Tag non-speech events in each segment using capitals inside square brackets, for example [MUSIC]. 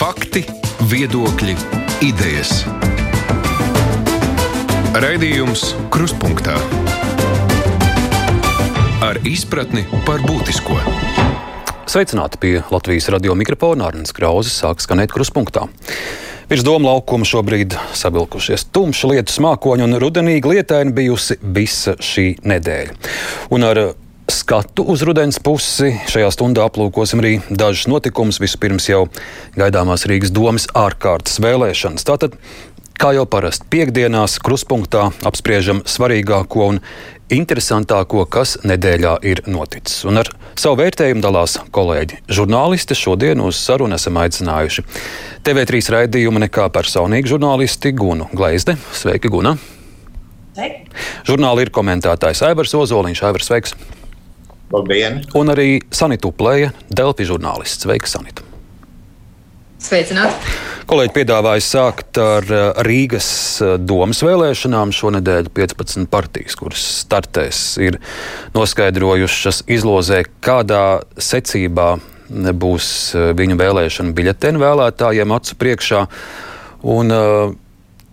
Fakti, viedokļi, idejas. Raidījums Krustpunktā ar izpratni par būtisko. Sveicināti pie Latvijas radio mikrofona Arnēs Krauzes sāk skanēt Krustpunktā. Virs doma laukuma šobrīd savilkušies tumši lietus mākoņi un rudenīgi lietaini bijusi visa šī nedēļa. Un ar skatu uz rudens pusi. Šajā stundā aplūkosim arī dažus notikumus. Vispirms jau gaidāmās Rīgas domas ārkārtas vēlēšanas. Tātad, kā jau parasti, piekdienās kruspunktā apspriežam svarīgāko un interesantāko, kas nedēļā ir noticis. Un ar savu vērtējumu dalās kolēģi žurnālisti. Šodien uz sarunu esam aicinājuši TV3 raidījuma nekā personīgi žurnālisti Gunu Gleizde. Sveiki, Guna! Sveiki. Žurnāli ir komentētājs Aivars Ozoliņš. Aivars, sveiks! Labdien! Un arī Sanita Uplēja, Delfi žurnālists. Sveika, Sanita! Sveicināti! Kolēģi piedāvāja sākt ar uh, Rīgas uh, domas vēlēšanām. Šonadēļ 15 partijas, kuras startēs, ir noskaidrojušas izlozē, kādā secībā būs uh, viņu vēlēšana biļeteni vēlētājiem acu priekšā. Un, uh,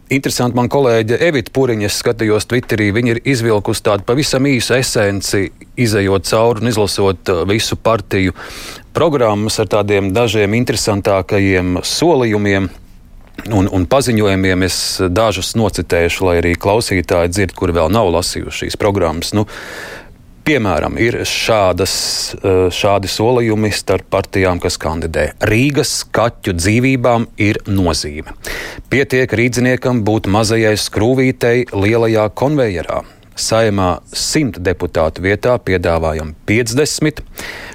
Interesanti, man kolēģe Evita Puriņa, es skatījos Twitterī, viņa ir izvilkusi tādu pavisam īsu esenci, izējot cauri un izlasot uh, visu partiju programmas ar tādiem dažiem interesantākajiem solījumiem. Un, un paziņojumiem es dažus nocitēšu, lai arī klausītāji dzird, kuri vēl nav lasījuši šīs programmas. Nu, Piemēram, ir šādas, eh, šādi solījumi starp partijām, kas kandidē. Rīgas kaķu dzīvībām ir nozīme. Pietiek rīdziniekam būt mazajai skrūvītei lielajā konvejerā. Saimā 100 deputātu vietā piedāvājam 50,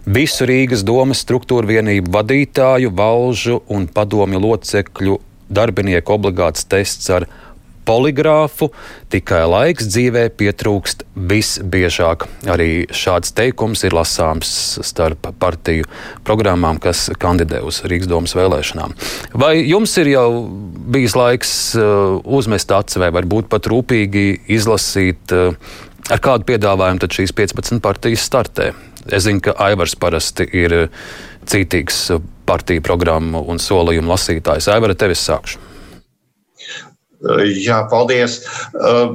visu Rīgas domas struktūra vienību vadītāju, valžu un padomju locekļu darbinieku obligāts tests ar poligrāfu, tikai laiks dzīvē pietrūkst visbiežāk. Arī šāds teikums ir lasāms starp partiju programmām, kas kandidē uz Rīgas domas vēlēšanām. Vai jums ir jau bijis laiks uh, uzmest aci vai varbūt pat rūpīgi izlasīt, uh, ar kādu piedāvājumu tad šīs 15 partijas startē? Es zinu, ka Aivars parasti ir cītīgs partiju programmu un solījumu lasītājs. Aivara, tevis sākšu. Jā, paldies. Uh,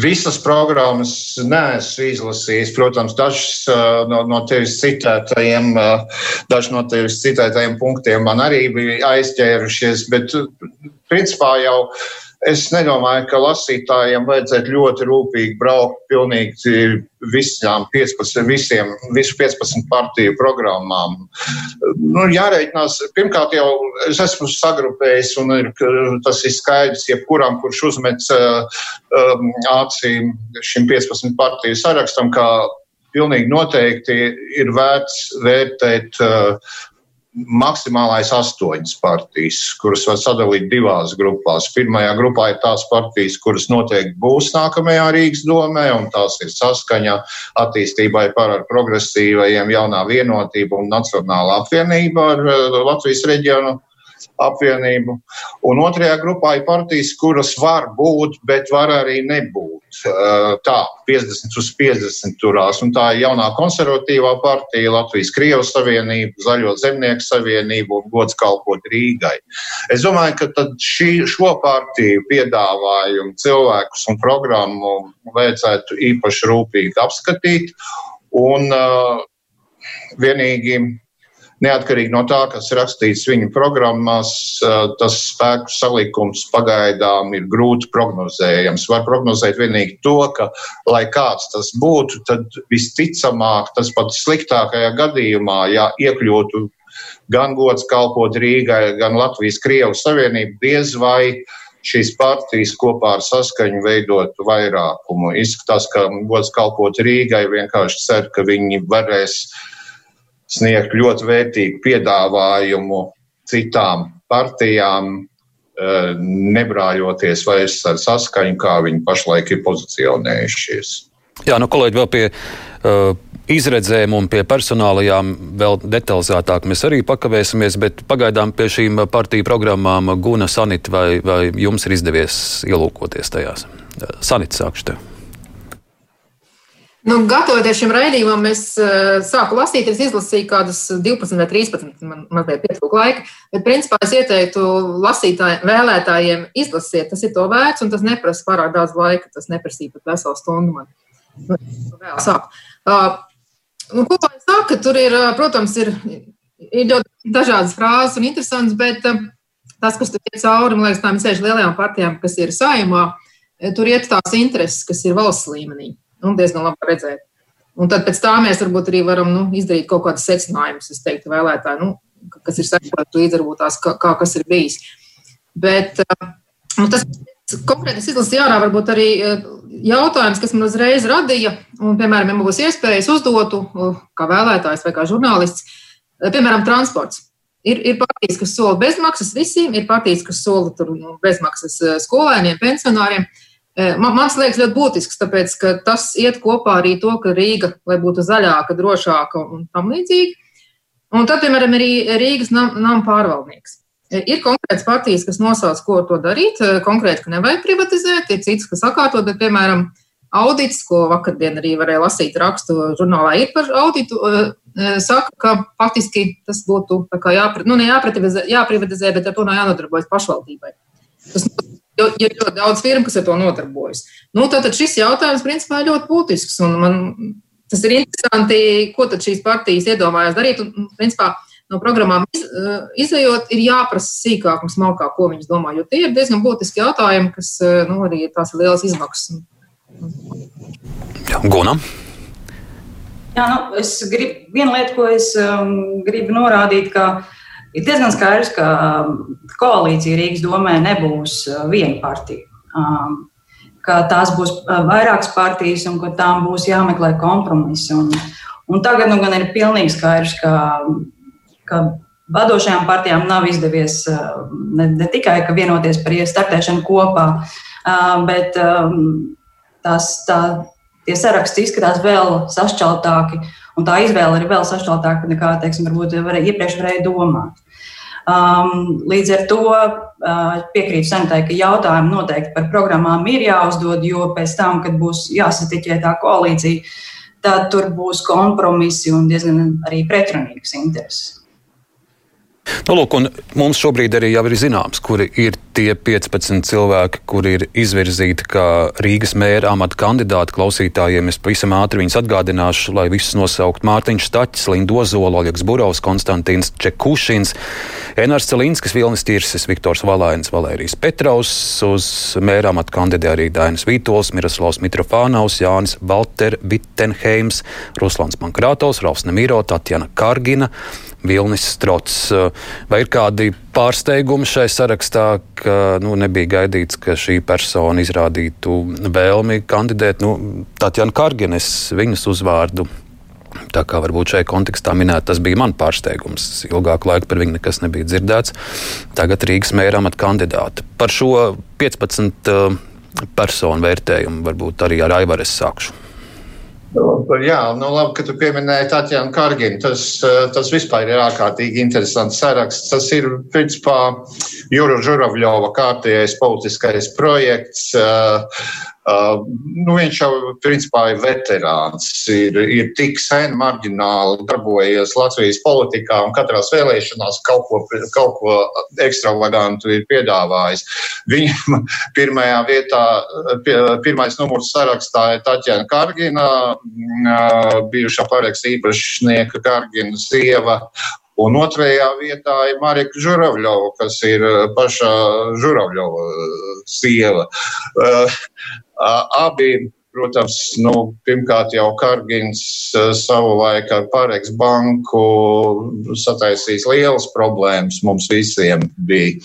visas programmas neesmu izlasījis. Protams, dažas uh, no, no tevis citētajiem, uh, daži no tevis citētajiem punktiem man arī bija aizķērušies, bet principā jau Es nedomāju, ka lasītājiem vajadzētu ļoti rūpīgi braukt pilnīgi visām 15, visiem, visu 15 partiju programmām. Nu, jāreikinās, pirmkārt jau es esmu sagrupējis un ir, tas ir skaidrs, jebkuram, kurš uzmet um, acīm šim 15 partiju sarakstam, kā pilnīgi noteikti ir vērts vērtēt uh, maksimālais astoņas partijas, kuras var sadalīt divās grupās. Pirmajā grupā ir tās partijas, kuras noteikti būs nākamajā Rīgas domē, un tās ir saskaņa attīstībai par ar progresīvajiem jaunā vienotība un nacionāla apvienība ar eh, Latvijas reģionu apvienību. Un otrajā grupā ir partijas, kuras var būt, bet var arī nebūt. Tā, 50 uz 50 turās. Un tā ir jaunā konservatīvā partija, Latvijas Krievijas Savienība, Zaļo Zemnieku Savienība un gods kalpot Rīgai. Es domāju, ka šī, šo partiju piedāvājumu cilvēkus un programmu vajadzētu īpaši rūpīgi apskatīt. Un uh, vienīgi Neatkarīgi no tā, kas rakstīts viņu programmās, tas spēku salikums pagaidām ir grūti prognozējams. Var prognozēt vienīgi to, ka, lai kāds tas būtu, tad visticamāk tas pat sliktākajā gadījumā, ja iekļūtu gan gods kalpot Rīgai, gan Latvijas Krievijas Savienību, diez vai šīs partijas kopā ar saskaņu veidot vairākumu. Izskatās, ka gods kalpot Rīgai vienkārši cer, ka viņi varēs uh, sniegt ļoti vērtīgu piedāvājumu citām partijām, eh, nebrāļoties vairs ar saskaņu, kā viņi pašlaik ir pozicionējušies. Jā, nu, kolēģi, vēl pie uh, izredzēm un pie personālajām vēl detalizētāk mēs arī pakavēsimies, bet pagaidām pie šīm partiju programmām Guna Sanita, vai, vai jums ir izdevies ielūkoties tajās? Sanita, sākšu tev. Nu, gatavoties šim raidījumam, es uh, sāku lasīt, es izlasīju kādus 12 vai 13, man mazliet pietrūka laika. Bet, principā, es ieteiktu lasītājiem, vēlētājiem izlasiet, tas ir to vērts, un tas neprasa pārāk daudz laika. Tas neprasīja pat veselu stundu man. Nu, vēl sākt. Uh, nu, ko lai saka, tur ir, protams, ir, ir ļoti dažādas frāzes un interesantas, bet uh, tas, kas tur iet cauri, man liekas, tām ceļš lielajām partijām, kas ir saimā, tur iet tās intereses, kas ir valsts līmenī nu, diezgan labi redzēt. Un tad pēc tā mēs varbūt arī varam nu, izdarīt kaut kādus secinājumus, es teiktu, vēlētāji, nu, kas ir sekojis līdz varbūt tās, kā, kā kas ir bijis. Bet nu, tas konkrēti izlasīt ārā varbūt arī jautājums, kas man uzreiz radīja, un, piemēram, ja man būs iespējas uzdotu, kā vēlētājs vai kā žurnālists, piemēram, transports. Ir, ir partijas, kas sola bezmaksas visiem, ir partijas, kas sola tur, nu, bezmaksas skolēniem, pensionāriem. Uh, Man, man liekas, ļoti būtisks, tāpēc ka tas iet kopā arī to, ka Rīga lai būtu zaļāka, drošāka un tam līdzīgi. Un tad, piemēram, arī Rīgas nama nam pārvaldnieks. Ir konkrēts partijas, kas nosauc, ko ar to darīt. Konkrēti, ka nevajag privatizēt, ir citas, kas sakārtot, bet, piemēram, audits, ko vakardien arī varēja lasīt rakstu žurnālā, ir par auditu, saka, ka faktiski tas būtu jāpri, nu, jāprivatizē, bet ar to nav jānodarbojas pašvaldībai. Tas Jo ir ļoti daudz firmu, kas ar to nodarbojas. Nu, tātad šis jautājums principā ir ļoti būtisks. Man, tas ir interesanti, ko tad šīs partijas iedomājas darīt. Un, principā, no programmām iz, eh, izējot, ir jāprasa sīkāk un smalkāk, ko viņas domā. Jo tie ir diezgan būtiski jautājumi, kas eh, nu, arī ir tās lielas izmaksas. Gunam. Jā, nu, es gribu, viena lieta, ko es um, gribu norādīt, ka uh, Ir diezgan skaidrs, ka um, koalīcija Rīgas domē nebūs uh, viena partija. Um, ka tās būs uh, vairākas partijas un ka tām būs jāmeklē kompromisi. Un, un tagad nu, gan ir pilnīgi skaidrs, ka, ka vadošajām partijām nav izdevies uh, ne, ne tikai vienoties par startēšanu kopā, bet um, tās, tā, tie saraksti izskatās vēl sašķeltāki. Un tā izvēle ir vēl sašķeltāka nekā, teiksim, varbūt varēja, iepriekš varēja domāt. Um, līdz ar to uh, piekrītu Sanitai, ka jautājumi noteikti par programmām ir jāuzdod, jo pēc tam, kad būs jāsatiķē tā koalīcija, tad tur būs kompromisi un diezgan arī pretrunīgas intereses. Nu, lūk, mums šobrīd arī ir zināms, kuri ir tie 15 cilvēki, kuri ir izvirzīti kā Rīgas mēra amata kandidāti klausītājiem. Es pavisam ātri viņus atgādināšu, lai visus nosaukt Mārtiņš Staķis, Linda Ozola, Oļegs Burovs, Konstantīns Čekušins, Enārs Celinskis, Vilnis Tirsis, Viktors Valainis, Valērijas Petraus, uz mēra amata kandidē arī Dainis Vītols, Miroslavs Mitrofānaus, Jānis Balter, Vittenheims, Ruslans Mankrātovs, Ralfs Nemiro, Tatjana Kargina. Vilnis Strots. Vai ir kādi pārsteigumi šai sarakstā, ka nu, nebija gaidīts, ka šī persona izrādītu vēlmi kandidēt? Nu, Tatjana Kargenes, viņas uzvārdu. Tā kā varbūt šajā kontekstā minēt, tas bija mans pārsteigums. Ilgāku laiku par viņu nekas nebija dzirdēts. Tagad Rīgas mēra amata kandidāte. Par šo 15 uh, personu vērtējumu varbūt arī ar Aivaru sākšu. Jā, nu labi, ka tu pieminēji Tatjana Karginu. Tas, eh, tas vispār ir ārkārtīgi interesants saraksts. Tas ir, principā, Jura Žuravļova kārtējais politiskais projekts. Uh, Uh, nu, viņš jau principā ir veterāns, ir, ir tik sen marģināli darbojies Latvijas politikā un katrās vēlēšanās kaut ko, kaut ko ekstravagantu ir piedāvājis. Viņam [LAUGHS] pirmajā vietā, pirmais numurs sarakstā ir Taķēna Kargina, bijušā paraksta īpašnieka Kargina sieva, Un otrajā vietā ir Marika Žuravļova, kas ir pašā Žuravļova sieva. Uh, Abi, protams, nu, pirmkārt jau Kargins savulaik ar Pāreks banku sataisīs lielas problēmas mums visiem bija.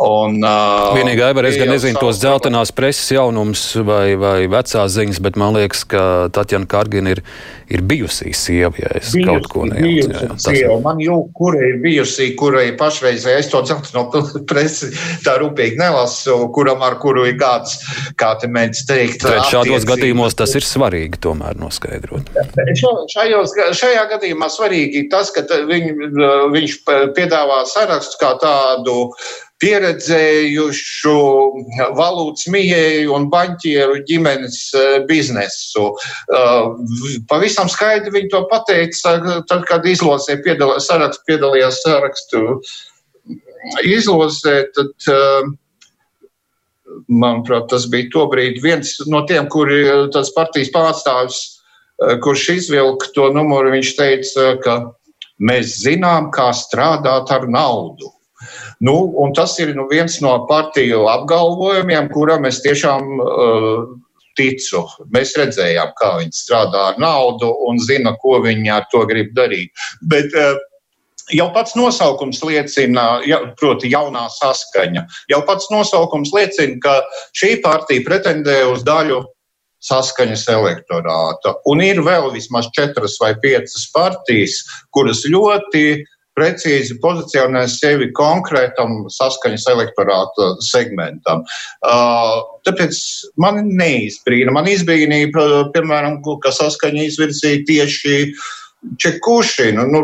Un, uh, Vienīgi, Aivar, es gan nezinu tos dzeltenās preses jaunumus vai, vai vecās ziņas, bet man liekas, ka Tatjana Kargina ir ir bijusī sieva, ja es bijusi, kaut ko nesaprotu. Man jau, kura ir bijusī, kura ir pašreizē, es to dzētu no [LAUGHS] presi tā rūpīgi nelasu, kuram ar kuru ir kāds, kā te mēdz teikt. Šādos gadījumos tas ir svarīgi tomēr noskaidrot. Šajos, šajā gadījumā svarīgi tas, ka viņ, viņš piedāvā sarakstu kā tādu pieredzējušu valūtas mīļēju un baņķieru ģimenes biznesu. Pavisam skaidri viņi to pateica, tad, kad izlozē piedalījās sarakstu, piedalījās sarakstu izlozē, tad manuprāt, tas bija tobrīd viens no tiem, kuri tas partijas pārstāvis, kurš izvilka to numuru, viņš teica, ka mēs zinām, kā strādāt ar naudu. Nu, tas ir nu, viens no partiju apgalvojumiem, kuram es tiešām uh, ticu. Mēs redzējām, kā viņi strādā ar naudu un zina, ko viņi ar to grib darīt. Bet, uh, Jau pats nosaukums liecina, ja, proti, jaunā saskaņa. Jau pats nosaukums liecina, ka šī partija pretendē uz daļu saskaņas elektorāta. Un ir vēl vismaz četras vai piecas partijas, kuras ļoti precīzi pozicionē sevi konkrētam saskaņas elektorāta segmentam. Uh, tāpēc man neizbrīna. Man izbrīnīja, piemēram, ka saskaņa izvirzīja tieši Čekušinu. Nu,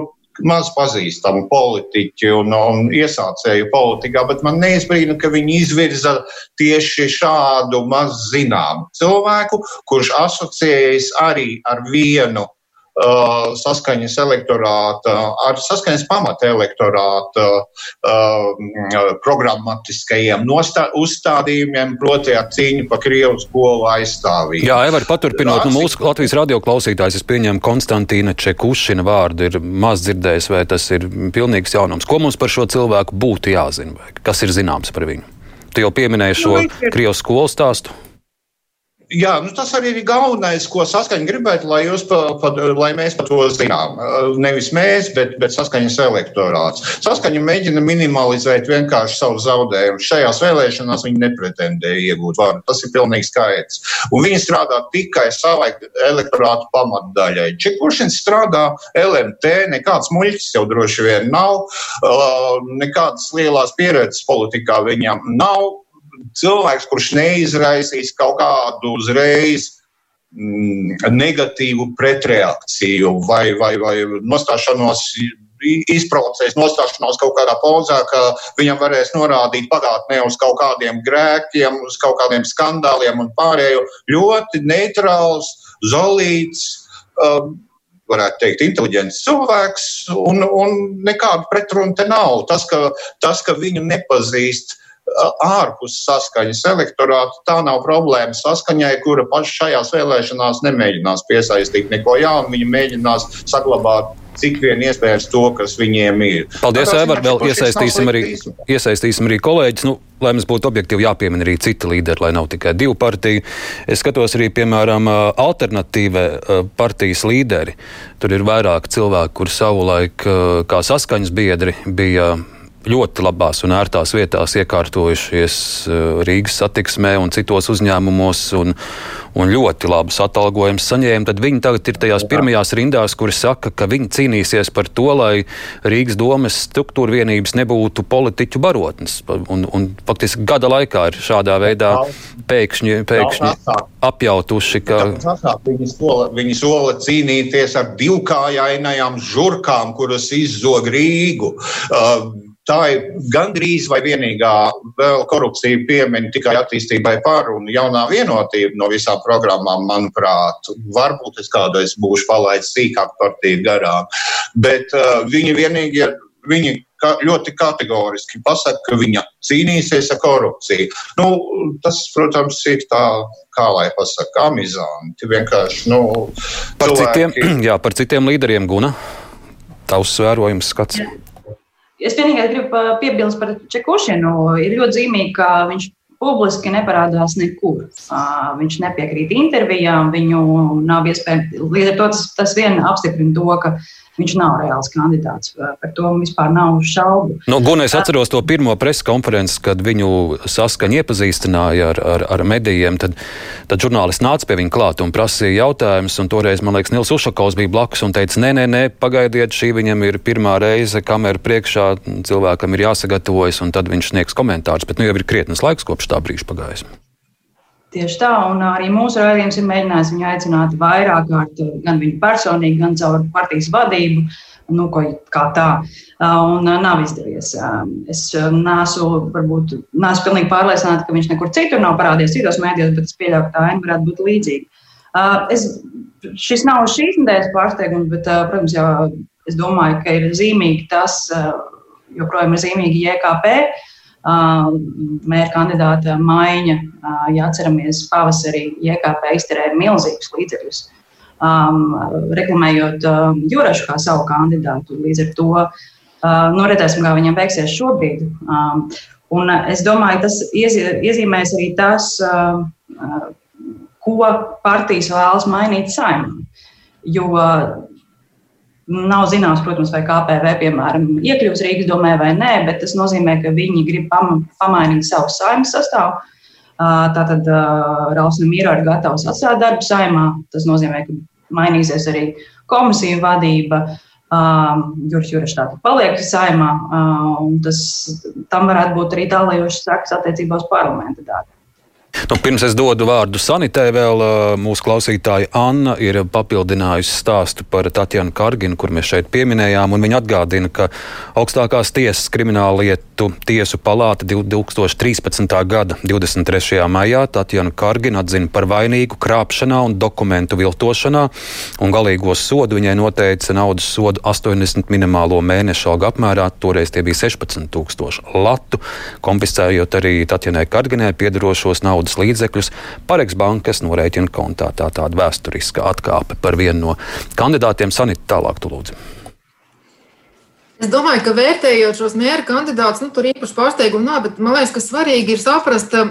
maz pazīstamu politiķu un, un iesācēju politikā, bet man neizbrīna, ka viņi izvirza tieši šādu maz zināmu cilvēku, kurš asociējas arī ar vienu saskaņas elektorāta, ar saskaņas pamata elektorāta uh, programmatiskajiem uzstādījumiem, proti ar cīņu par Krievu skolu aizstāvību. Jā, Evar, paturpinot, nu, mūsu Latvijas radio klausītājs, es pieņemu Konstantīna Čekušina vārdu, ir maz dzirdējis, vai tas ir pilnīgs jaunums. Ko mums par šo cilvēku būtu jāzina, vai kas ir zināms par viņu? Tu jau pieminēji šo nu, Krievu skolu stāstu. Jā, nu tas arī ir galvenais, ko saskaņa gribētu, lai, pa, pa, lai mēs par to zinām. Nevis mēs, bet, bet saskaņas elektorāts. Saskaņa mēģina minimalizēt vienkārši savu zaudējumu. Šajās vēlēšanās viņi nepretendēja iegūt varu. Tas ir pilnīgi skaidrs. Un viņi strādā tikai savai elektorātu pamatdaļai. Čekuršins strādā LMT, nekāds muļķis jau droši vien nav, nekādas lielās pieredzes politikā viņam nav cilvēks, kurš neizraisīs kaut kādu uzreiz mm, negatīvu pretreakciju vai, vai, vai nostāšanos izprovocēs nostāšanos kaut kādā pozā, ka viņam varēs norādīt pagātnē uz kaut kādiem grēkiem, uz kaut kādiem skandāliem un pārējo. Ļoti neitrāls, zolīts, um, varētu teikt, inteliģents cilvēks, un, un nekāda pretruna te nav. Tas, ka, tas, ka viņu nepazīst ārpus saskaņas elektorāta. Tā nav problēma saskaņai, kura paša šajās vēlēšanās nemēģinās piesaistīt neko jaunu. Viņi mēģinās saglabāt cik vien iespējams to, kas viņiem ir. Paldies, Evar, vēl iesaistīsim arī, iesaistīsim arī kolēģis. Nu, lai mums būtu objektīvi jāpiemina arī citi līderi, lai nav tikai divu partiju. Es skatos arī, piemēram, alternatīvē partijas līderi. Tur ir vairāk cilvēku, kur savulaik kā saskaņas biedri bija ļoti labās un ērtās vietās iekārtojušies eh, Rīgas satiksmē un citos uzņēmumos un, un ļoti labus atalgojumus saņēma, tad viņi tagad ir tajās pirmajās rindās, kuri saka, ka viņi cīnīsies par to, lai Rīgas domas struktūra vienības nebūtu politiķu barotnes. Un, un faktiski gada laikā ir šādā veidā pēkšņi, pēkšņi apjautuši, ka. Viņi sola, viņi sola cīnīties ar divkājainajām žurkām, kuras izzog Rīgu. Uh, Tā ir gandrīz vai vienīgā vēl korupcija piemiņa tikai attīstībai par un jaunā vienotība no visām programmām, manuprāt. Varbūt es kādreiz būšu palaidis sīkāk partiju garām, bet uh, viņi vienīgi ir. Viņi ka, ļoti kategoriski pasaka, ka viņa cīnīsies ar korupciju. Nu, tas, protams, ir tā, kā lai pasaka, amizanti. Vienkārši, nu, par, cilvēki... citiem, [CLEARS THROAT] jā, par citiem līderiem, Guna, tavs vērojums skats. Jā. Es vienīgais gribu piebilst par Čekušinu. Ir ļoti zīmīgi, ka viņš publiski neparādās nekur. Viņš nepiekrīt intervijām, viņu nav iespējams. Līdz ar to tas, tas vien apstiprina to, ka viņš nav reāls kandidāts. Par to vispār nav šaubu. Nu, Gun, es atceros to pirmo preses konferenci, kad viņu saskaņa iepazīstināja ar, ar, ar medijiem. Tad, tad žurnālisti nāca pie viņa klāt un prasīja jautājumus. Toreiz, man liekas, Nils Ušakovs bija blakus un teica, nē, nē, nē, pagaidiet, šī viņam ir pirmā reize, kamera priekšā cilvēkam ir jāsagatavojas, un tad viņš sniegs komentārus. Bet nu jau ir krietnes laiks kopš tā brīža pagājis. Tieši tā, un arī mūsu raidījums ir mēģinājis viņu aicināt vairāk kārt, gan viņu personīgi, gan caur partijas vadību. nu, ko, kā tā. Un nav izdevies. Es neesmu, varbūt, neesmu pilnīgi pārliecināta, ka viņš nekur citur nav parādījies citos mēdījos, bet es pieļauju, ka tā aina varētu būt līdzīga. Es, šis nav šīs nedēļas pārsteigums, bet, protams, jau es domāju, ka ir zīmīgi tas, joprojām ir zīmīgi JKP. Mēra kandidāta maiņa, ja atceramies, pavasarī JKP izterēja milzīgus līdzekļus um, reklamējot um, Jurašu kā savu kandidātu. Līdz ar to uh, nu, redzēsim, kā viņam veiksies šobrīd. Um, un es domāju, tas iezīmēs arī tas, uh, uh, ko partijas vēlas mainīt saimē. Jo Nav zināms, protams, vai KPV, piemēram, iekļūs Rīgas domē vai nē, bet tas nozīmē, ka viņi grib pam pamainīt savu saimnes sastāvu. Tātad Rauls Mīra ir gatavs atstāt darbu saimā. Tas nozīmē, ka mainīsies arī komisiju vadība. Juris Juris tātad paliek saimā, un tas, tam varētu būt arī tālējošas sekas attiecībā uz parlamenta darbu. Nu, pirms es dodu vārdu sanitē, vēl mūsu klausītāja Anna ir papildinājusi stāstu par Tatjanu Karginu, kur mēs šeit pieminējām. Viņa atgādina, ka augstākās tiesas krimināla lietu tiesu palāta 2013. gada 23. maijā Tatjanu Karginu atzina par vainīgu krāpšanā un dokumentu viltošanā, un galīgo sodu viņai noteica naudas sodu 80 minimālo mēnešu algu apmērā. Toreiz tie bija 16 tūkstoši latu, konfiscējot arī Tatjanai Karginai piedarošos naudas līdzekļus Pareks bankas norēķina kontā. Tā tāda vēsturiska atkāpe par vienu no kandidātiem. Sanita, tālāk tu lūdzu. Es domāju, ka vērtējot šos mēra kandidātus, nu, tur īpaši pārsteigumu nav, bet man liekas, ka svarīgi ir saprast e,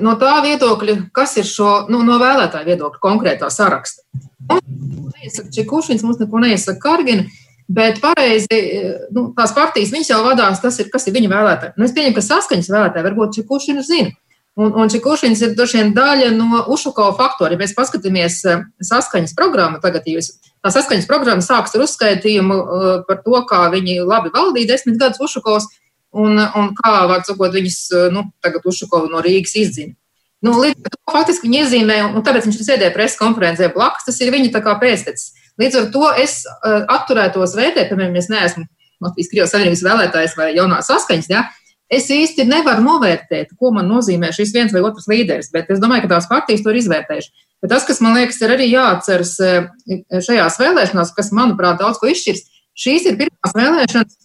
no tā viedokļa, kas ir šo nu, no vēlētāja viedokļa konkrētā saraksta. Mums neiesaka Čekušins, mums neko neiesaka Kargina, bet pareizi e, nu, tās partijas viņas jau vadās, tas ir, kas ir viņa vēlētāji. Nu, es pieņemu, ka saskaņas vēlētāji varbūt Čekušinu zina. Un, un Čekušins ir droši vien daļa no Ušakova faktora. Ja mēs paskatāmies eh, saskaņas programmu, tagad jūs, tā saskaņas programma sāks ar uzskaitījumu eh, par to, kā viņi labi valdīja desmit gadus Ušakovs un, un kā, var sakot, viņas eh, nu, tagad Ušakovu no Rīgas izdzina. Nu, līdz ar to faktiski viņi iezīmē, un tāpēc viņš sēdēja preses konferencē blakus, tas ir viņa pēctecis. Līdz ar to es uh, atturētos vērtēt, piemēram, es neesmu Latvijas Krievijas Savienības vēlētājs vai jaunā saskaņas, ja, Es īsti nevaru novērtēt, ko man nozīmē šis viens vai otrs līderis, bet es domāju, ka tās partijas to ir izvērtējušas. Bet tas, kas man liekas, ir arī jāatceras eh, šajās vēlēšanās, kas, manuprāt, daudz ko izšķirs, šīs ir pirmās vēlēšanas,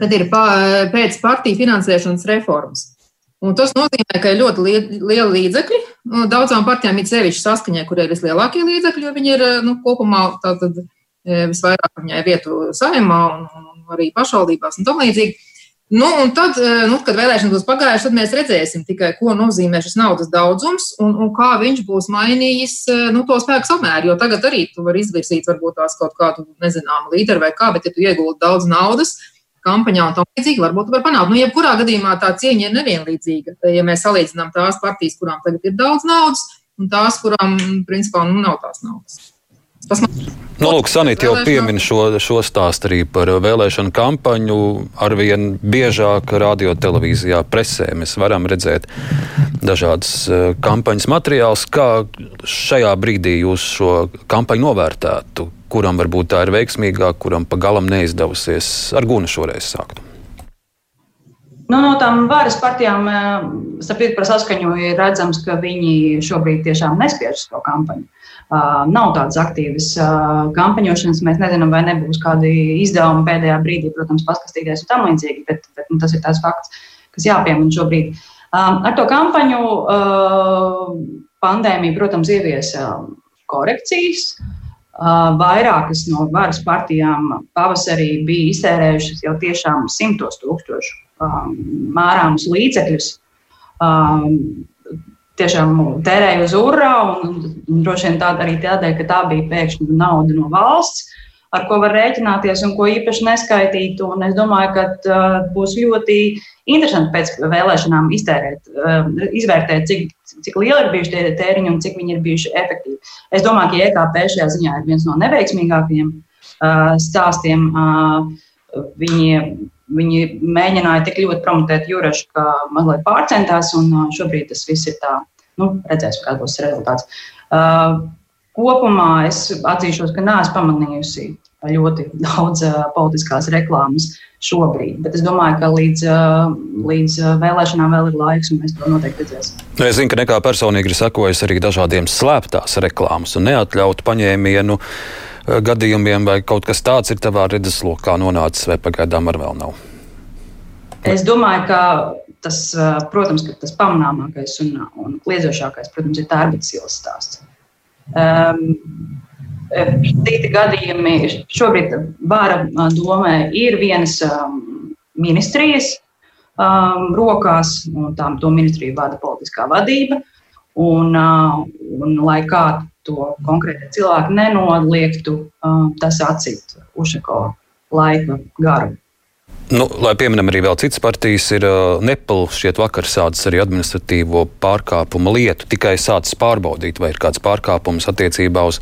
kad ir pēc partiju finansēšanas reformas. Un tas nozīmē, ka ir ļoti liela līdzekļi. Daudzām partijām ir sevišķi saskaņā, kur ir vislielākie līdzekļi, jo viņi ir nu, kopumā tātad, eh, visvairāk viņai vietu saimā un, un arī pašvaldībās un tam līdzīgi. Nu, un tad, eh, nu, kad vēlēšanas būs pagājušas, tad mēs redzēsim tikai, ko nozīmē šis naudas daudzums un, un kā viņš būs mainījis eh, nu, to spēku samēru. Jo tagad arī tu vari izvirzīt varbūt tās kaut kādu nezināmu līderu vai kā, bet ja tu iegūti daudz naudas kampaņā un tam līdzīgi, varbūt tu vari panākt. Nu, jebkurā gadījumā tā cieņa ir nevienlīdzīga. Ja mēs salīdzinām tās partijas, kurām tagad ir daudz naudas, un tās, kurām, principā, nu, nav tās naudas. Tas man Nu, lūk, Sanita jau piemin šo, šo stāstu arī par vēlēšanu kampaņu. Arvien biežāk radio, televīzijā, presē mēs varam redzēt dažādas eh, kampaņas materiālus. Kā šajā brīdī jūs šo kampaņu novērtētu? Kuram varbūt tā ir veiksmīgāk, kuram pa galam neizdevusies? Ar Gunu šoreiz sākt. Nu, no tām varas partijām, eh, sapratu par saskaņu, ir redzams, ka viņi šobrīd tiešām nespiež to kampaņu nav tādas aktīvas kampaņošanas. Mēs nezinām, vai nebūs kādi izdevumi pēdējā brīdī, protams, paskatīties un tam līdzīgi, bet, bet nu, tas ir tas fakts, kas jāpiemina šobrīd. Ar to kampaņu pandēmija, protams, ieviesa korekcijas. Vairākas no varas partijām pavasarī bija iztērējušas jau tiešām simtos tūkstošu mērāmus līdzekļus tiešām tērēja uz urā, un, un droši vien tāda arī tādēļ, ka tā bija pēkšņi nauda no valsts, ar ko var rēķināties un ko īpaši neskaitīt. Un es domāju, ka uh, būs ļoti interesanti pēc vēlēšanām iztērēt, uh, izvērtēt, cik, cik lieli ir bijuši tie tēriņi un cik viņi ir bijuši efektīvi. Es domāju, ka EKP šajā ziņā ir viens no neveiksmīgākajiem uh, stāstiem. Uh, viņi Viņi mēģināja tik ļoti promotēt Jurašu, ka mazliet pārcentās, un šobrīd tas viss ir tā, nu, redzēsim, kāds būs rezultāts. Uh, kopumā es atzīšos, ka neesmu pamanījusi ļoti daudz politiskās reklāmas šobrīd. Bet es domāju, ka līdz, līdz vēlēšanām vēl ir laiks, un mēs to noteikti redzēsim. Nu, es zinu, ka nekā personīgi ir sakojis arī dažādiem slēptās reklāmas un neatļautu paņēmienu gadījumiem, vai kaut kas tāds ir tavā redzeslokā nonācis, vai pagaidām ar vēl nav. Es domāju, ka tas, protams, ka tas pamanāmākais un, un kliedzošākais, protams, ir tērbatas ielas stāsts. Um, Citi gadījumi šobrīd vara domē ir vienas ministrijas um, rokās, un tām to ministriju vada politiskā vadība. Un, un lai kā to konkrēti cilvēki nenoliektu, tas atcīt Ušako laika garu. Nu, lai pieminam arī vēl citas partijas, ir uh, Nepal šķiet vakar sācis arī administratīvo pārkāpumu lietu, tikai sācis pārbaudīt, vai ir kāds pārkāpums attiecībā uz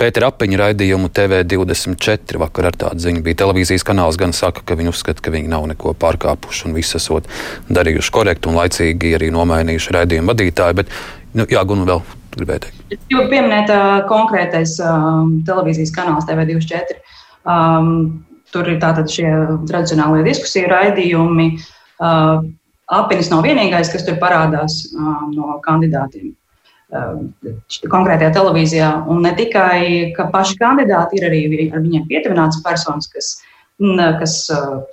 Pētera apiņa raidījumu TV24. Vakar ar tādu ziņu bija televīzijas kanāls, gan saka, ka viņi uzskata, ka viņi nav neko pārkāpuši un viss esot darījuši korekti un laicīgi arī nomainījuši raidījumu vadītāju. Bet, nu, jā, Gunnu vēl gribēju teikt. Jūs pieminējat uh, konkrētais um, televīzijas kanāls TV24. Um, Tur ir tātad šie tradicionālie diskusiju raidījumi. Uh, Apinis nav vienīgais, kas tur parādās uh, no kandidātiem uh, konkrētajā televīzijā. Un ne tikai, ka paši kandidāti ir arī ar viņiem pietuvināts personas, kas, kas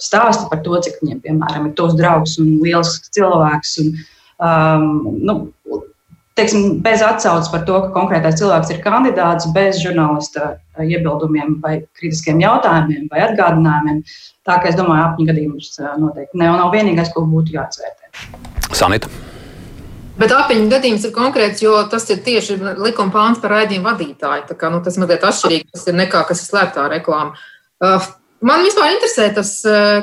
stāsta par to, cik viņiem, piemēram, ir tos draugs un liels cilvēks. Un, um, nu, teiksim, bez atsauces par to, ka konkrētais cilvēks ir kandidāts, bez žurnālista eh, iebildumiem vai kritiskiem jautājumiem vai atgādinājumiem. Tā kā es domāju, apņu gadījums eh, noteikti ne, nav vienīgais, ko būtu jāatsvērtē. Sanita. Bet apiņu gadījums ir konkrēts, jo tas ir tieši likuma pāns par raidījumu vadītāju. Tā kā, nu, tas mazliet atšķirīgs nekā kas ir slēptā reklāma. Uh, Man vispār interesē tas,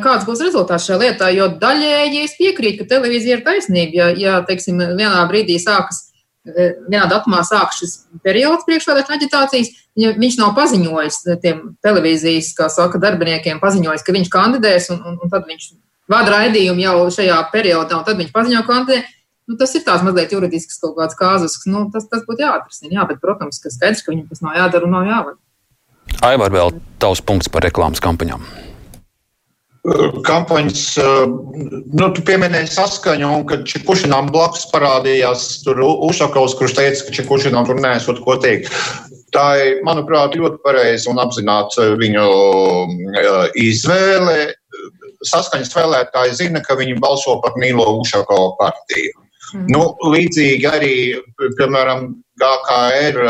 kāds būs rezultāts šajā lietā, jo daļēji es piekrītu, ka televīzija ir taisnība. Ja, ja teiksim, vienā brīdī sākas vienā datumā sāk šis periods priekšvēlēšana aģitācijas. Viņš nav paziņojis tiem televīzijas, kā saka, darbiniekiem, paziņojis, ka viņš kandidēs, un, un, un tad viņš vada raidījumu jau šajā periodā, un tad viņš paziņo kandidē. Nu, tas ir tāds mazliet juridisks kaut kāds kāzus, nu, tas, tas būtu jāatrisina. Jā, bet, protams, ka skaidrs, ka viņam tas nav jādara un nav jāvada. Aivar, vēl tavs punkts par reklāmas kampaņām kampaņas, nu, tu pieminēji saskaņu, un kad Čekušinām blakus parādījās tur Ušakovs, kurš teica, ka Čekušinām tur nesot ko teikt. Tā ir, manuprāt, ļoti pareiza un apzināta viņu izvēle. Saskaņas vēlētāji zina, ka viņi balso par Nīlo Ušakovu partiju. Mm. Nu, līdzīgi arī, piemēram, GKR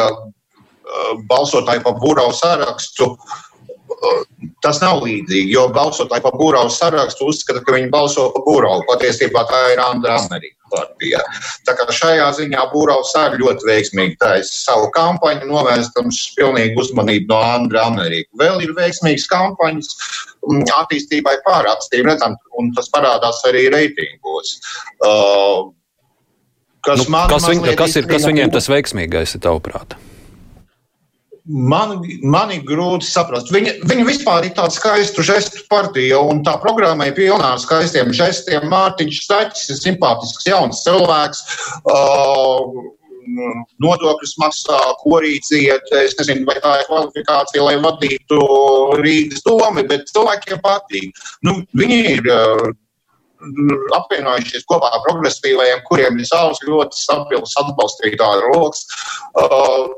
balsotāji par Būravu sarakstu uh, tas nav līdzīgi, jo balsotāji par Būravu sarakstu uzskata, ka viņi balso par Būravu. Patiesībā tā ir Andra Amerika partija. Tā kā šajā ziņā Būravs arī ļoti veiksmīgi taisa savu kampaņu, novērstams pilnīgi uzmanību no Andra Amerika. Vēl ir veiksmīgas kampaņas mm, attīstībai pārākstīm, redzam, un tas parādās arī reitingos. Uh, kas, nu, kas, viņ, kas ir kas viņiem tas veiksmīgais, ir tavuprāt? Man, man ir grūti saprast. Viņa, viņa vispār ir tāda skaista žestu partija, un tā programma ir pilna ar skaistiem žestiem. Mārtiņš Stačs ir simpātisks jauns cilvēks. Uh, nodokļus maksā, korīciet. Es nezinu, vai tā ir kvalifikācija, lai vadītu Rīgas domu, bet cilvēkiem patīk. Nu, viņi ir uh, apvienojušies kopā ar progresīvajiem, kuriem ir savs ļoti stabils atbalstītāju rokas. Uh,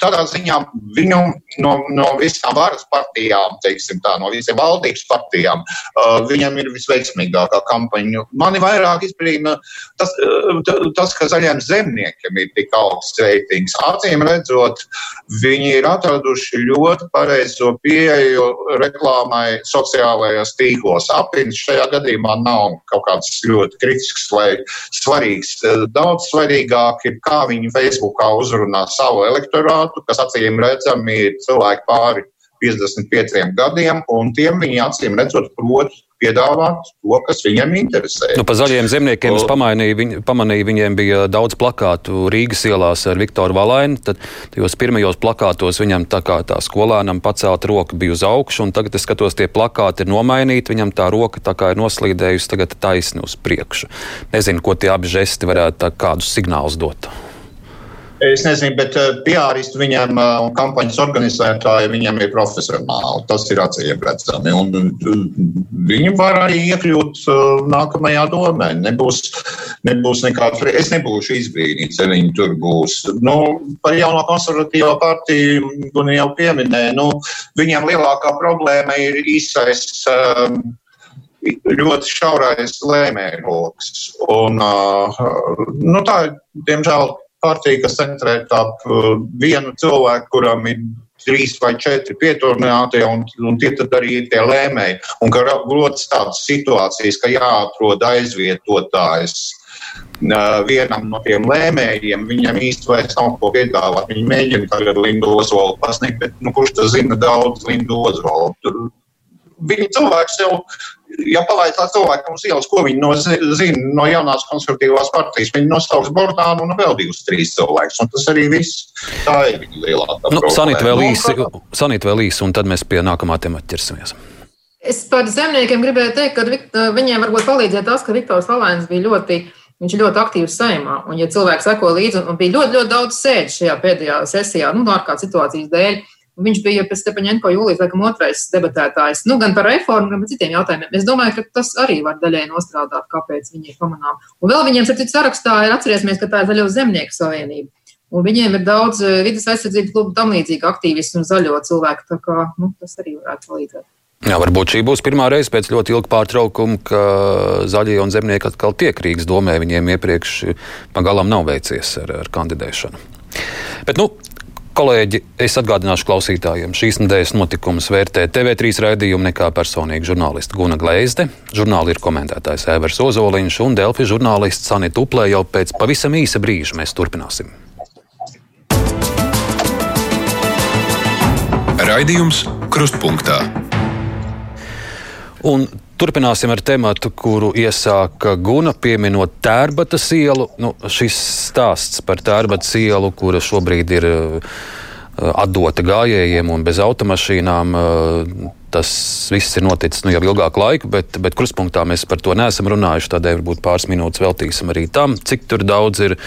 tādā ziņā viņu no, no visām varas partijām, teiksim tā, no visiem valdības partijām, uh, viņam ir visveiksmīgākā kampaņa. Mani vairāk izbrīna tas, uh, tas, ka zaļiem zemniekiem ir tik augsts reitings. Acīm redzot, viņi ir atraduši ļoti pareizo pieeju reklāmai sociālajos tīklos. Apins šajā gadījumā nav kaut kāds ļoti kritisks vai svarīgs. Daudz svarīgāk ir, kā viņi Facebookā uzrunā savu elektorātu elektorātu, kas acīm redzami ir cilvēki pāri 55 gadiem, un tiem viņi acīm redzot prot piedāvāt to, kas viņiem interesē. Nu, pa zaļiem zemniekiem es pamanīju, viņ, pamanīju, viņiem bija daudz plakātu Rīgas ielās ar Viktoru Valainu. Tad tajos pirmajos plakātos viņam tā kā tā skolēnam pacelt roka bija uz augšu, un tagad es skatos, tie plakāti ir nomainīti, viņam tā roka tā kā ir noslīdējusi tagad taisni uz priekšu. Nezinu, ko tie abi žesti varētu kādus signālus dot. Es nezinu, bet piāristi viņiem un kampaņas organizētāji viņiem ir profesionāli. Tas ir acīm redzami. Un viņi var arī iekļūt nākamajā domē. Nebūs, nebūs nekāda, es nebūšu izbrīnīts, ja viņi tur būs. Nu, par jauno konservatīvo partiju, un jau pieminēju, nu, viņiem lielākā problēma ir īsais. Um, ļoti šaurais lēmējroks. Uh, nu, tā diemžēl, partija, kas centrē ap uh, vienu cilvēku, kuram ir trīs vai četri pieturnātie, un, un tie tad arī ir tie lēmēji. Un ka rodas tādas situācijas, ka jāatrod aizvietotājs uh, vienam no tiem lēmējiem, viņam vairs nav ko piedāvāt. Viņi mēģina tagad Lindu Ozolu pasniegt, bet nu, kurš tas zina daudz Lindu Ozolu? Viņi cilvēks jau, ja palaidās cilvēkam uz ielas, ko viņi no, zina no jaunās konservatīvās partijas, viņi nosauks Bordānu un vēl divus, trīs cilvēkus. Un tas arī viss. Tā ir viņa lielākā nu, Sanīt vēl īsi, sanīt vēl īsi, un tad mēs pie nākamā temata ķersimies. Es par zemniekiem gribēju teikt, ka viņiem varbūt palīdzēja tas, ka Viktors Valēns bija ļoti Viņš ir ļoti aktīvs saimā, un, ja cilvēki seko līdzi, un bija ļoti, ļoti daudz sēžu šajā pēdējā sesijā, nu, ārkārtas situācijas dēļ, Viņš bija pēc Stepaņenko jūlijas, laikam, otrais debatētājs, nu, gan par reformu, gan par citiem jautājumiem. Es domāju, ka tas arī var daļai nostrādāt, kāpēc viņi ir pamanām. Un vēl viņiem, starp citu, sarakstā ir atcerēsimies, ka tā ir Zaļo zemnieku savienība. Un viņiem ir daudz eh, vidas aizsardzības klubu tam līdzīgi aktīvisti un zaļo cilvēku, tā kā nu, tas arī varētu palīdzēt. Jā, varbūt šī būs pirmā reize pēc ļoti ilga pārtraukuma, ka zaļie un zemnieki atkal tiek Rīgas domē. Viņiem iepriekš pagalam nav veicies ar, ar kandidēšanu. Bet, nu, Kolēģi, es atgādināšu klausītājiem, šīs nedēļas notikumus vērtē TV3 raidījumu nekā personīgi žurnālisti Guna Gleizde, žurnāli ir komentētājs Evers Ozoliņš un Delfi žurnālists Sanita Uplē jau pēc pavisam īsa brīža mēs turpināsim. Raidījums Krustpunktā. Un Turpināsim ar tematu, kuru iesāka Guna, pieminot tērbatas ielu. Nu, šis stāsts par tērbatas ielu, kura šobrīd ir uh, atdota gājējiem un bez automašīnām. Uh, tas viss ir noticis nu, jau ilgāku laiku, bet, bet kruspunktā mēs par to neesam runājuši. Tādēļ varbūt pāris minūtes veltīsim arī tam, cik daudz ir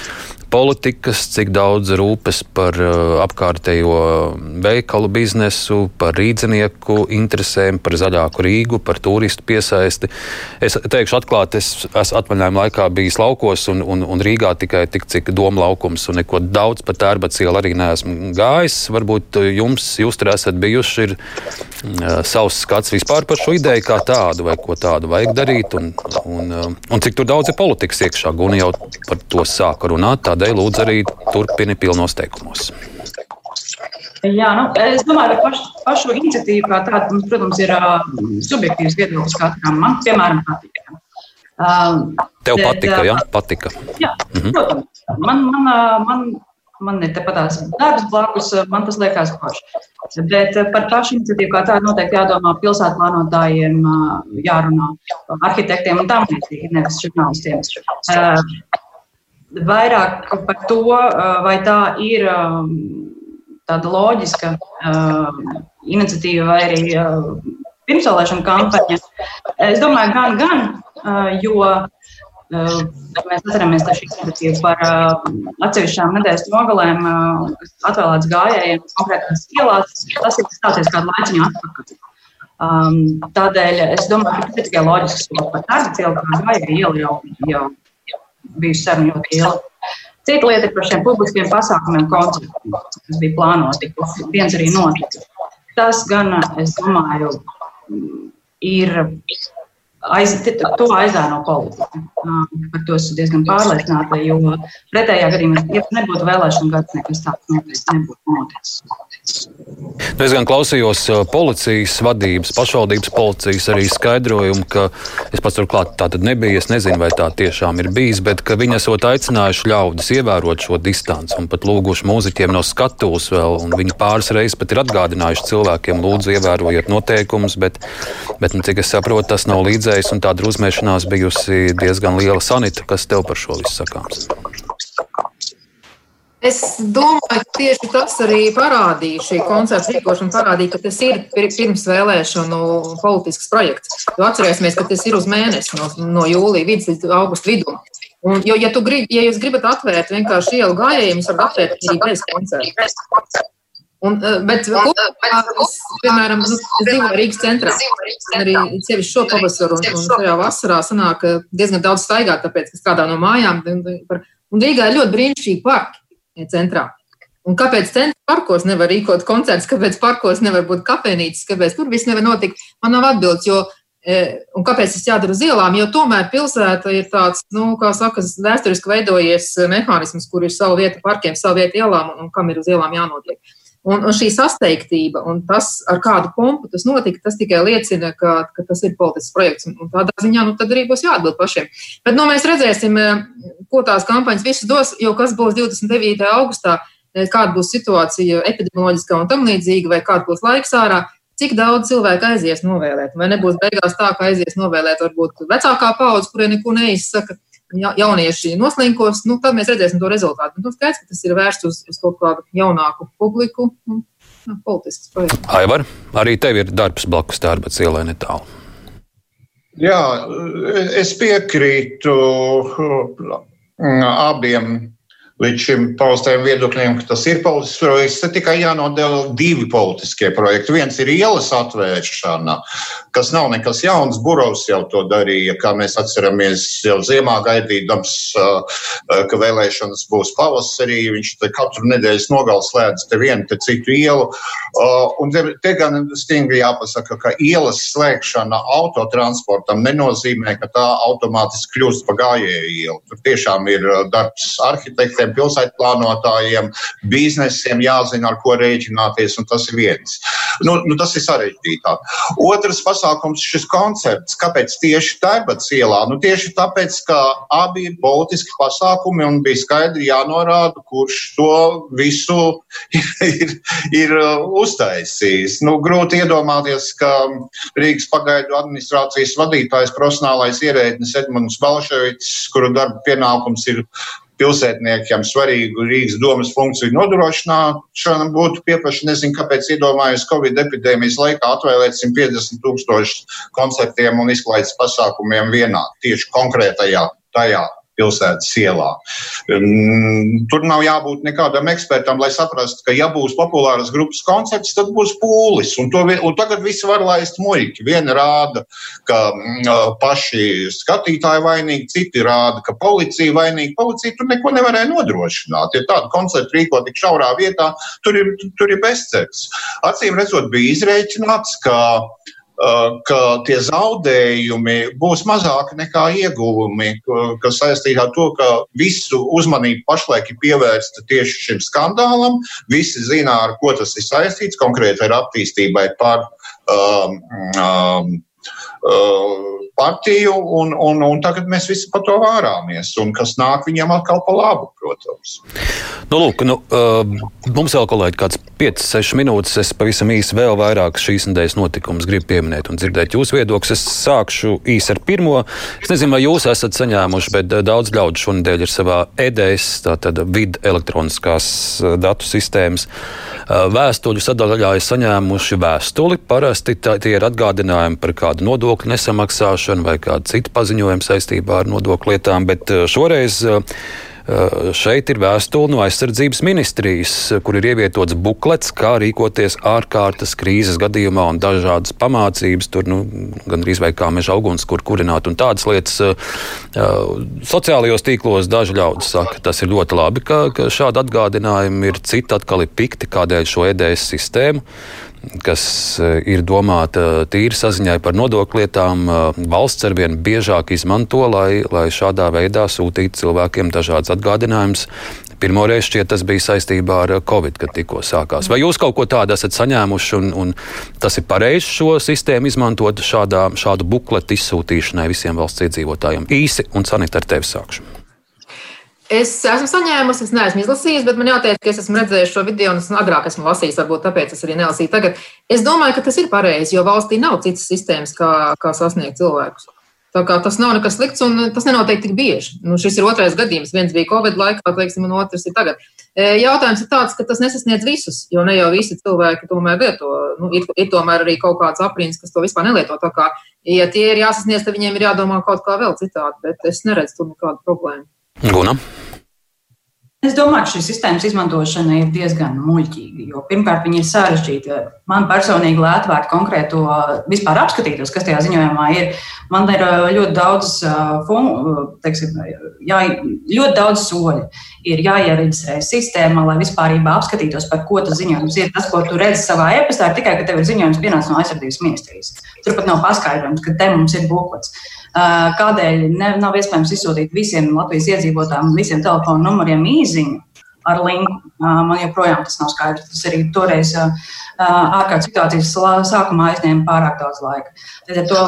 politikas, cik daudz rūpes par uh, apkārtējo veikalu biznesu, par rīznieku interesēm, par zaļāku Rīgu, par turistu piesaisti. Es teikšu, atklāti, es esmu atvaļinājuma laikā bijis laukos un, un, un Rīgā tikai tik, cik doma laukums, un neko daudz par tērbacielu arī neesmu gājis. Varbūt jums, jūs tur esat bijuši, ir uh, savs skats vispār par šo ideju kā tādu, vai ko tādu vajag darīt, un, un, uh, un cik tur daudz ir politikas iekšā. Guni jau par to sāka runāt. Tāda tādēļ lūdzu arī turpini pilnos teikumos. Jā, nu, es domāju, ka paš, pašu iniciatīvu kā tādu, mums, protams, ir uh, subjektīvs viedoklis katram. Man, piemēram, patīk. Uh, Tev bet, patika, jā? Patika. Jā, mhm. protams. Man, man, man, man ir tepat tās darbs blakus, man tas liekas paši. Bet par pašu iniciatīvu kā tādu noteikti jādomā pilsētu plānotājiem, jārunā arhitektiem un tam līdzīgi, nevis žurnālistiem. Uh, vairāk par to, vai tā ir tāda loģiska iniciatīva vai arī pirmsvēlēšana kampaņa. Es domāju, gan, gan, jo mēs atceramies šī iniciatīva par atsevišķām nedēļas nogalēm, kas atvēlēts gājējiem konkrētās ielās. Tas ir stāties kādu laiciņu atpakaļ. Um, tādēļ es domāju, ka tas ir tikai loģiski, ka par tādu ielu kā gājēju ielu jau, jau bijusi saruna ļoti ilga. Cita lieta ir par šiem publiskiem pasākumiem, koncertiem, kas bija plānoti. Viens arī notika. Tas gan, es domāju, ir aiz, to aizēno politika. Par to esmu diezgan pārliecināta, jo pretējā gadījumā, ja nebūtu vēlēšana gads, nekas tāds noteikti nebūtu noticis. Nu, es gan klausījos policijas vadības, pašvaldības policijas arī skaidrojumu, ka es pats turklāt tā tad nebija. Es nezinu, vai tā tiešām ir bijis, bet ka viņi esot aicinājuši ļaudis ievērot šo distanci un pat lūguši mūziķiem no skatuves vēl. Viņi pāris reizes pat ir atgādinājuši cilvēkiem, lūdzu, ievērojiet noteikumus, bet, bet nu, cik es saprotu, tas nav līdzekļs redzējis, un tā drusmēšanās bijusi diezgan liela. Sanita, kas tev par šo visu sakāms? Es domāju, ka tieši tas arī parādīja, šī koncerta rīkošana parādīja, ka tas ir pirms vēlēšanu politisks projekts. Jo atcerēsimies, ka tas ir uz mēnesi, no, no jūlija vidus līdz augusta vidum. Un, jo, ja, grib, ja jūs gribat atvērt vienkārši ielu gājējumus, varat atvērt arī bez koncerta. Un, eh, bet, kopumā, es, piemēram, nu, es dzīvoju Rīgas centrā. Arī sevišķi šo pavasaru un, un šajā vasarā sanāk diezgan daudz staigāt, tāpēc, ka strādā no mājām. Un Rīgā ir ļoti brīnišķīgi parki centrā. Un kāpēc centra parkos nevar rīkot koncerts, kāpēc parkos nevar būt kafejnīcas, kāpēc tur viss nevar notikt? Man nav atbildes, jo un kāpēc tas jādara uz ielām? Jo tomēr pilsēta ir tāds, nu, kā saka, vēsturiski veidojies mehānisms, kur ir sava vieta parkiem, sava vieta ielām un, un kam ir uz ielām jānotiek. Un, un šī sasteigtība un tas, ar kādu pompu tas notika, tas tikai liecina, ka, ka tas ir politisks projekts. Un, un tādā ziņā nu, arī būs jāatbild pašiem. Bet nu, mēs redzēsim, e, ko tās kampaņas visas dos, jo kas būs 29. augustā, e, kāda būs situācija epidemioloģiskā un tam līdzīga, vai kāda būs laiks ārā cik daudz cilvēku aizies novēlēt. Vai nebūs beigās tā, ka aizies novēlēt varbūt vecākā paudze, kurai neko neizsaka, ja, jaunieši noslinkos, nu, tad mēs redzēsim to rezultātu. Bet, nu, skaidrs, ka tas ir vērsts uz, uz kaut kādu jaunāku publiku. Un, nu, politisks projekts. Aivar, arī tev ir darbs blakus darba cielai netālu. Jā, es piekrītu mm, abiem līdz šim paustajiem viedokļiem, ka tas ir politisks projekts. Te tikai jānodala divi politiskie projekti. Viens ir ielas atvēršana, kas nav nekas jauns. Burovs jau to darīja, kā mēs atceramies, jau ziemā gaidīdams, ka vēlēšanas būs pavasarī. Viņš katru nedēļas nogalu slēdz te vienu, te citu ielu. Un te, te gan stingri jāpasaka, ka ielas slēgšana autotransportam nenozīmē, ka tā automātiski kļūst par gājēju ielu. Tur tiešām ir darbs arhitektiem visiem pilsētplānotājiem, biznesiem jāzina, ar ko rēķināties, un tas ir viens. Nu, nu, tas ir sarežģītāk. Otrs pasākums - šis koncerts. Kāpēc tieši Tērbats ielā? Nu, tieši tāpēc, ka abi ir politiski pasākumi un bija skaidri jānorāda, kurš to visu [LAUGHS] ir, ir uh, uztaisījis. Nu, grūti iedomāties, ka Rīgas pagaidu administrācijas vadītājs, profesionālais ierēdnis Edmunds Balševics, kuru darba pienākums ir pilsētniekiem svarīgu Rīgas domas funkciju nodrošināšana būtu pieprasīta. Nezinu, kāpēc iedomājos Covid epidēmijas laikā atvēlēt 150 tūkstošus koncertiem un izklaides pasākumiem vienā tieši konkrētajā tajā pilsētas ielā. Um, tur nav jābūt nekādam ekspertam, lai saprastu, ka, ja būs populāras grupas koncerts, tad būs pūlis. Un, to, un tagad visi var laist muļķi. Viena rāda, ka uh, paši skatītāji vainīgi, citi rāda, ka policija vainīga. Policija tur neko nevarēja nodrošināt. Ja tādu koncertu rīko tik šaurā vietā, tur ir, tur ir bezcerts. Acīm redzot, bija izreikināts, ka Uh, ka tie zaudējumi būs mazāki nekā ieguvumi, kas saistīti ar to, ka visu uzmanību pašlaik ir pievērsta tieši šim skandālam. Visi zina, ar ko tas ir saistīts, konkrēti ar attīstībai par um, um, uh, partiju, un, un, un tagad mēs visi par to vārāmies. Un kas nāk viņam atkal pa labu, protams. Nu, lūk, nu, uh, mums vēl kolēģi kāds 5-6 minūtes. Es pavisam īsi vēl vairāk šīs nedēļas notikumus gribu pieminēt un dzirdēt jūsu viedokli. Es sākšu īsi ar pirmo. Es nezinu, vai jūs esat saņēmuši, bet daudz ļaudu šonadēļ ir savā EDS, tātad vidu elektroniskās datu sistēmas vēstuļu sadaļā ir saņēmuši vēstuli. Parasti tie ir atgādinājumi par kādu nodokļu nesamaksāšanu vai kādu citu paziņojumu saistībā ar nodokļu lietām, bet šoreiz Šeit ir vēstule no aizsardzības ministrijas, kur ir ievietots buklets, kā rīkoties ārkārtas krīzes gadījumā un dažādas pamācības, tur nu, gandrīz vai kā meža auguns, kur kurināt un tādas lietas. Sociālajos tīklos daži ļaudis saka, tas ir ļoti labi, ka, ka šādi atgādinājumi ir. Citi atkal ir pikti, kādēļ šo EDS sistēmu kas e, ir domāta tīri saziņai par nodokļu lietām, e, valsts arvien biežāk izmanto, lai, lai šādā veidā sūtītu cilvēkiem dažādas atgādinājumus. Pirmoreiz šķiet, tas bija saistībā ar Covid, kad tikko sākās. Vai jūs kaut ko tādu esat saņēmuši, un, un tas ir pareizi šo sistēmu izmantot šādā, šādu bukletu izsūtīšanai visiem valsts iedzīvotājiem? Īsi un sanīt ar tevi sākšu. Es esmu saņēmusi, es neesmu izlasījusi, bet man jāteic, ka es esmu redzējusi šo video un es agrāk esmu lasījis, varbūt tāpēc es arī nelasīju tagad. Es domāju, ka tas ir pareizi, jo valstī nav citas sistēmas, kā, kā sasniegt cilvēkus. Tā kā tas nav nekas slikts un tas nenotiek tik bieži. Nu, šis ir otrais gadījums. Viens bija Covid laikā, teiksim, un otrs ir tagad. E, jautājums ir tāds, ka tas nesasniedz visus, jo ne jau visi cilvēki tomēr lieto. Nu, ir, ir tomēr arī kaut kāds aprīns, kas to vispār nelieto. Tā kā, ja tie ir jāsasniedz, tad viņiem ir jādomā kaut kā vēl citādi, bet es neredzu tur nekādu problēmu. Guna. Es domāju, ka šīs sistēmas izmantošana ir diezgan muļķīga. Jo, pirmkārt, viņi ir sarežģīti. Man personīgi, lai atvērtu konkrēto, vispār apskatītos, kas tajā ziņojumā ir, man ir ļoti daudz, teiksim, jā, ļoti daudz soļu. Ir jāiereģistrē sistēmā, lai vispār apskatītos, par ko tas ziņojums ir. Tas, ko tu redzi savā e-pastā, ir tikai, ka tev ir ziņojums pienācis no aizsardzības ministrijas. Turpat nav paskaidrojums, ka te mums ir bukots. Kādēļ ne, nav iespējams izsūtīt visiem Latvijas iedzīvotājiem, visiem telefonu numuriem īziņu ar linku? Man joprojām tas nav skaidrs. Tas arī toreiz ārkārtas situācijas sākumā aizņēma pārāk daudz laika. To,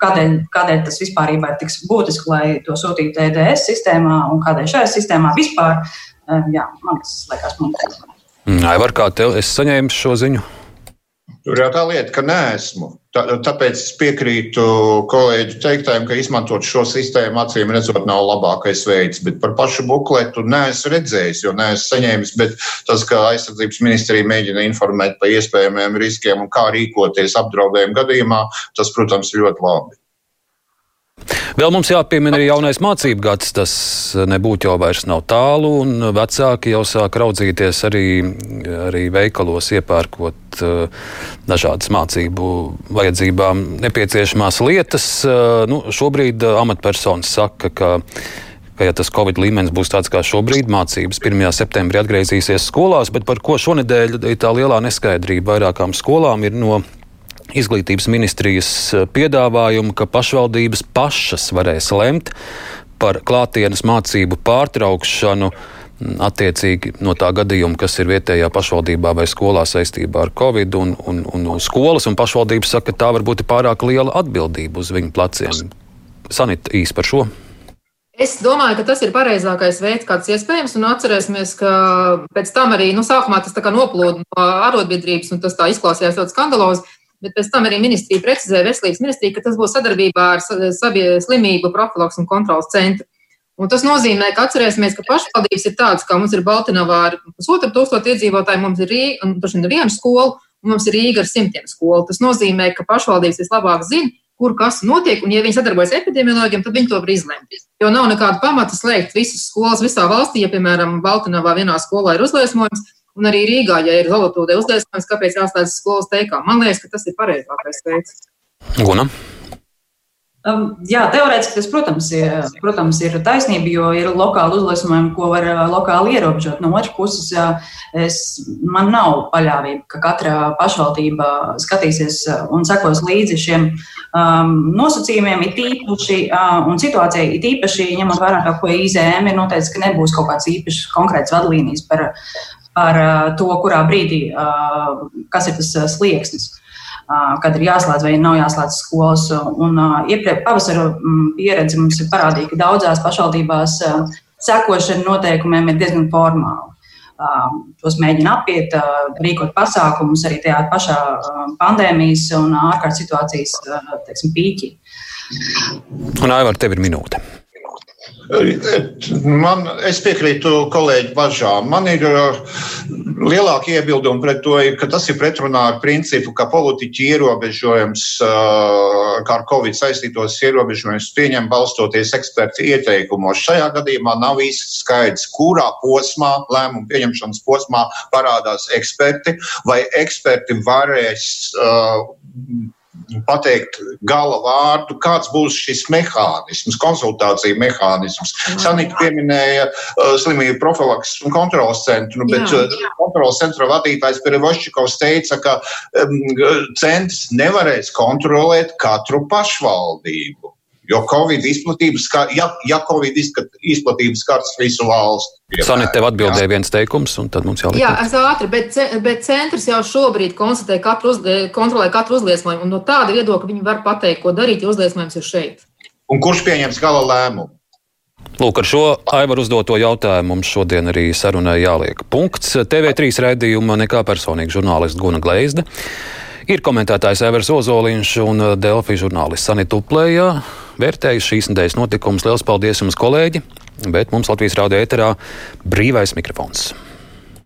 kādēļ, kādēļ tas vispār ir tik būtiski, lai to sūtītu EDS sistēmā un kādēļ šajā sistēmā vispār? Jā, man tas liekas mums. Aivar, kā tev? Es saņēmu šo ziņu. Tur jau tā lieta, ka neesmu. Tā, tāpēc es piekrītu kolēģu teiktajam, ka izmantot šo sistēmu acīm redzot nav labākais veids. Bet par pašu bukletu neesmu redzējis, jo neesmu saņēmis. Bet tas, ka aizsardzības ministrija mēģina informēt par iespējamiem riskiem un kā rīkoties apdraudējuma gadījumā, tas, protams, ir ļoti labi. Vēl mums jāpiemina arī jaunais mācību gads. Tas nebūtu jau vairs nav tālu, un vecāki jau sāk raudzīties arī, arī veikalos, iepērkot uh, dažādas mācību vajadzībām nepieciešamās lietas. Uh, nu, šobrīd uh, amatpersonas saka, ka ka, ja tas Covid līmenis būs tāds kā šobrīd, mācības 1. septembrī atgriezīsies skolās, bet par ko šonadēļ ir tā lielā neskaidrība vairākām skolām ir no izglītības ministrijas eh, piedāvājumu, ka pašvaldības pašas varēs lemt par klātienes mācību pārtraukšanu. Attiecīgi no tā gadījuma, kas ir vietējā pašvaldībā vai skolā saistībā ar covid, un, un, un skolas un pašvaldības saka, ka tā var būt pārāk liela atbildība uz viņu pleciem. Sanita īsi par šo. Es domāju, ka tas ir pareizākais veids, kāds iespējams, un atcerēsimies, ka pēc tam arī, nu, sākumā tas noplūda no arotbiedrības, un tas tā izklausījās ļoti skandalozi. Bet pēc tam arī ministrija precizēja, veselības ministrija, ka tas būs sadarbībā ar slimību profilaks un kontrolas centru. Un tas nozīmē, ka atcerēsimies, ka pašvaldības ir tādas, kā mums ir Baltiņā ar pusotru tūkstošu iedzīvotāju, mums ir Rīga, un tur ir viena skola, un mums ir Rīga ar simtiem skolu. Tas nozīmē, ka pašvaldības vislabāk zina, kur kas notiek, un ja viņi sadarbojas epidemiologiem, tad viņi to var izlemt. Jo nav nekāda pamata slēgt visas skolas visā valstī, ja, piemēram, Baltiņā vienā skolā ir uzliesmojums, Un arī Rīgā, ja ir valūtūde uzliesmojums, kāpēc jāslēdz skolas teikā. Man liekas, ka tas ir pareizākais veids. Guna. Um, jā, teorētiski tas, protams, ir, protams, ir taisnība, jo ir lokāli uzliesmojumi, ko var uh, lokāli ierobežot. No otras puses, es, man nav paļāvība, ka katra pašvaldība skatīsies uh, un sekos līdzi šiem um, nosacījumiem, it īpaši uh, un situācijai, it īpaši ņemot vērā, ka, IZM ir noteicis, ka nebūs kaut kāds īpašs konkrēts vadlīnijas par par to, kurā brīdī, kas ir tas slieksnis kad ir jāslēdz vai nav jāslēdz skolas. Un iepriekš pavasara pieredze mums ir parādīja, ka daudzās pašvaldībās sekošana noteikumiem ir diezgan formāla. Tos mēģina apiet, rīkot pasākumus arī tajā pašā pandēmijas un ārkārtas situācijas teiksim, pīķī. Un Aivar, tev ir minūte. Man, es piekrītu kolēģi bažām. Man ir uh, lielāka iebilduma pret to, ka tas ir pretrunā ar principu, ka politiķi ierobežojums, uh, kā ar Covid saistītos ierobežojumus, pieņem balstoties ekspertu ieteikumos. Šajā gadījumā nav īsti skaidrs, kurā posmā, lēmumu pieņemšanas posmā parādās eksperti, vai eksperti varēs uh, pateikt gala vārdu, kāds būs šis mehānisms, konsultāciju mehānisms. Sanita pieminēja uh, slimību profilaks un kontrolas centru, nu, bet jā, uh, jā. kontrolas centra vadītājs Perevoščikovs teica, ka um, centrs nevarēs kontrolēt katru pašvaldību. Jo Covid izplatības, ja, ja Covid izplatības skars visu valsti. Sanita, tev atbildēja viens teikums, un tad mums jāliek. Jā, es ātri, bet, bet centrs jau šobrīd konstatē katru uz, kontrolē katru uzliesmojumu, un no tāda viedokļa viņi var pateikt, ko darīt, ja uzliesmojums ir šeit. Un kurš pieņems gala lēmumu? Lūk, ar šo Aivaru uzdoto jautājumu mums šodien arī sarunai jāliek punkts. TV3 raidījuma nekā personīga žurnālista Guna Gleizde. Ir komentētājs Evers Ozoliņš un Delfi žurnālists Sanita Uplējā. Vērtējuši šīs nedēļas notikumus. Lielas paldies jums, kolēģi! Bet mums Latvijas rādio ēterā brīvais mikrofons.